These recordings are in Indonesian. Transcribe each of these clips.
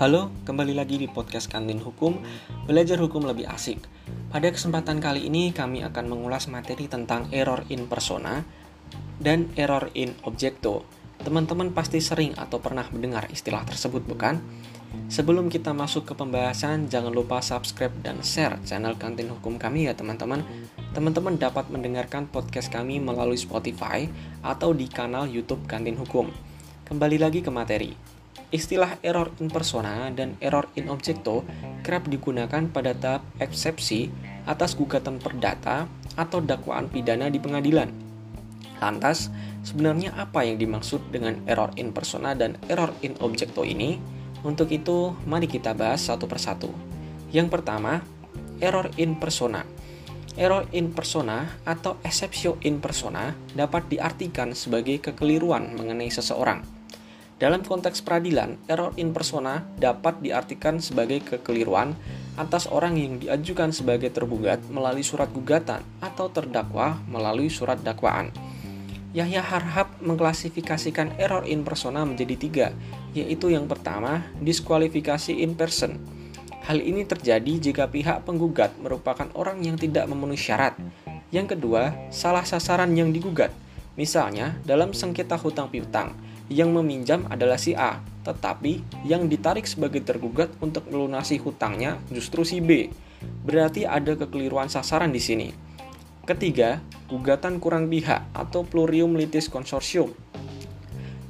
Halo, kembali lagi di podcast Kantin Hukum, belajar hukum lebih asik. Pada kesempatan kali ini kami akan mengulas materi tentang error in persona dan error in objecto. Teman-teman pasti sering atau pernah mendengar istilah tersebut bukan? Sebelum kita masuk ke pembahasan, jangan lupa subscribe dan share channel Kantin Hukum kami ya teman-teman. Teman-teman dapat mendengarkan podcast kami melalui Spotify atau di kanal YouTube Kantin Hukum. Kembali lagi ke materi. Istilah error in persona dan error in objecto kerap digunakan pada tahap eksepsi atas gugatan perdata atau dakwaan pidana di pengadilan. Lantas, sebenarnya apa yang dimaksud dengan error in persona dan error in objecto ini? Untuk itu, mari kita bahas satu persatu. Yang pertama, error in persona. Error in persona atau exceptio in persona dapat diartikan sebagai kekeliruan mengenai seseorang dalam konteks peradilan, error in persona dapat diartikan sebagai kekeliruan atas orang yang diajukan sebagai tergugat melalui surat gugatan atau terdakwa melalui surat dakwaan. Yahya Harhab mengklasifikasikan error in persona menjadi tiga, yaitu yang pertama, diskualifikasi in person. Hal ini terjadi jika pihak penggugat merupakan orang yang tidak memenuhi syarat. Yang kedua, salah sasaran yang digugat. Misalnya, dalam sengketa hutang piutang, yang meminjam adalah si A, tetapi yang ditarik sebagai tergugat untuk melunasi hutangnya justru si B. Berarti ada kekeliruan sasaran di sini. Ketiga, gugatan kurang pihak atau plurium litis consortium.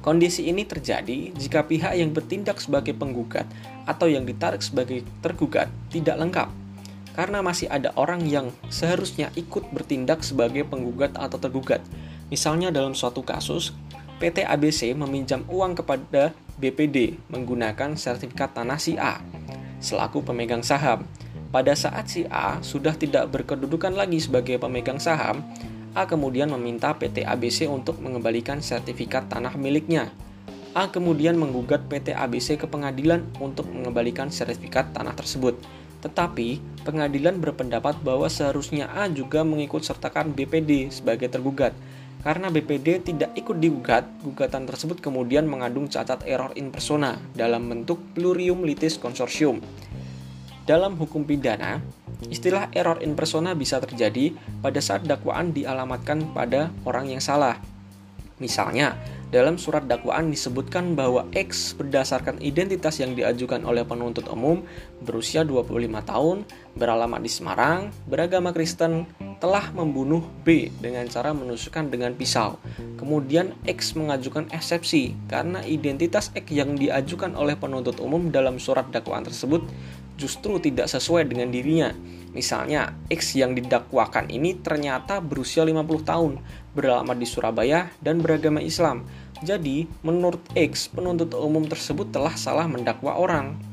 Kondisi ini terjadi jika pihak yang bertindak sebagai penggugat atau yang ditarik sebagai tergugat tidak lengkap karena masih ada orang yang seharusnya ikut bertindak sebagai penggugat atau tergugat. Misalnya dalam suatu kasus, PT ABC meminjam uang kepada BPD menggunakan sertifikat tanah si A selaku pemegang saham. Pada saat si A sudah tidak berkedudukan lagi sebagai pemegang saham, A kemudian meminta PT ABC untuk mengembalikan sertifikat tanah miliknya. A kemudian menggugat PT ABC ke pengadilan untuk mengembalikan sertifikat tanah tersebut. Tetapi, pengadilan berpendapat bahwa seharusnya A juga mengikut sertakan BPD sebagai tergugat karena BPD tidak ikut digugat, gugatan tersebut kemudian mengandung cacat error in persona dalam bentuk plurium litis consortium. Dalam hukum pidana, istilah error in persona bisa terjadi pada saat dakwaan dialamatkan pada orang yang salah. Misalnya, dalam surat dakwaan disebutkan bahwa X berdasarkan identitas yang diajukan oleh penuntut umum berusia 25 tahun, beralamat di Semarang, beragama Kristen, telah membunuh B dengan cara menusukkan dengan pisau. Kemudian X mengajukan eksepsi karena identitas X yang diajukan oleh penuntut umum dalam surat dakwaan tersebut justru tidak sesuai dengan dirinya. Misalnya, X yang didakwakan ini ternyata berusia 50 tahun, beralamat di Surabaya, dan beragama Islam. Jadi, menurut X, penuntut umum tersebut telah salah mendakwa orang.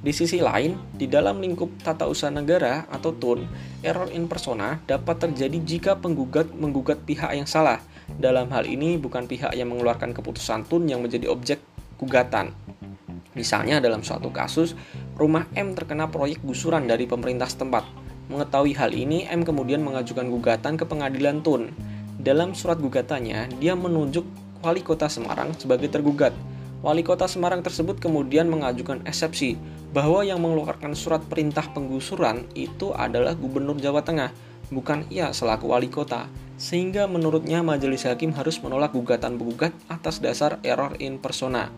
Di sisi lain, di dalam lingkup tata usaha negara atau TUN, error in persona dapat terjadi jika penggugat menggugat pihak yang salah. Dalam hal ini bukan pihak yang mengeluarkan keputusan TUN yang menjadi objek gugatan. Misalnya dalam suatu kasus, rumah M terkena proyek gusuran dari pemerintah setempat. Mengetahui hal ini, M kemudian mengajukan gugatan ke pengadilan TUN. Dalam surat gugatannya, dia menunjuk wali kota Semarang sebagai tergugat. Wali kota Semarang tersebut kemudian mengajukan eksepsi bahwa yang mengeluarkan surat perintah penggusuran itu adalah Gubernur Jawa Tengah, bukan ia selaku wali kota. Sehingga menurutnya majelis hakim harus menolak gugatan penggugat atas dasar error in persona.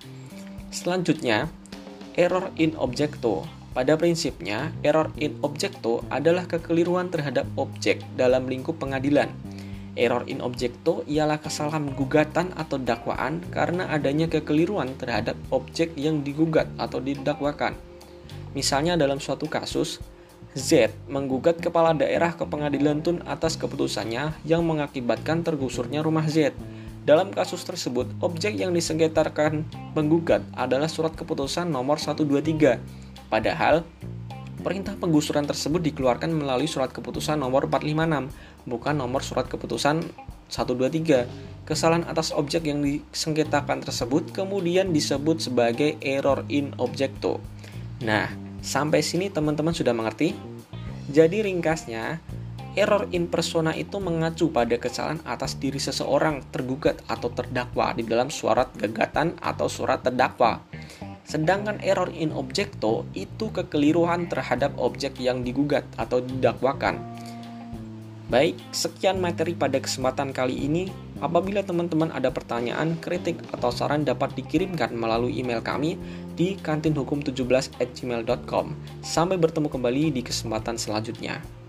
Selanjutnya, error in objecto. Pada prinsipnya, error in objecto adalah kekeliruan terhadap objek dalam lingkup pengadilan. Error in objecto ialah kesalahan gugatan atau dakwaan karena adanya kekeliruan terhadap objek yang digugat atau didakwakan. Misalnya dalam suatu kasus, Z menggugat kepala daerah ke pengadilan Tun atas keputusannya yang mengakibatkan tergusurnya rumah Z. Dalam kasus tersebut, objek yang disengketakan penggugat adalah surat keputusan nomor 123. Padahal, perintah penggusuran tersebut dikeluarkan melalui surat keputusan nomor 456, bukan nomor surat keputusan 123. Kesalahan atas objek yang disengketakan tersebut kemudian disebut sebagai error in objecto. Nah, sampai sini teman-teman sudah mengerti? Jadi ringkasnya, Error in persona itu mengacu pada kesalahan atas diri seseorang tergugat atau terdakwa di dalam surat gugatan atau surat terdakwa. Sedangkan error in objecto itu kekeliruan terhadap objek yang digugat atau didakwakan. Baik, sekian materi pada kesempatan kali ini. Apabila teman-teman ada pertanyaan, kritik, atau saran dapat dikirimkan melalui email kami di kantinhukum17@gmail.com. Sampai bertemu kembali di kesempatan selanjutnya.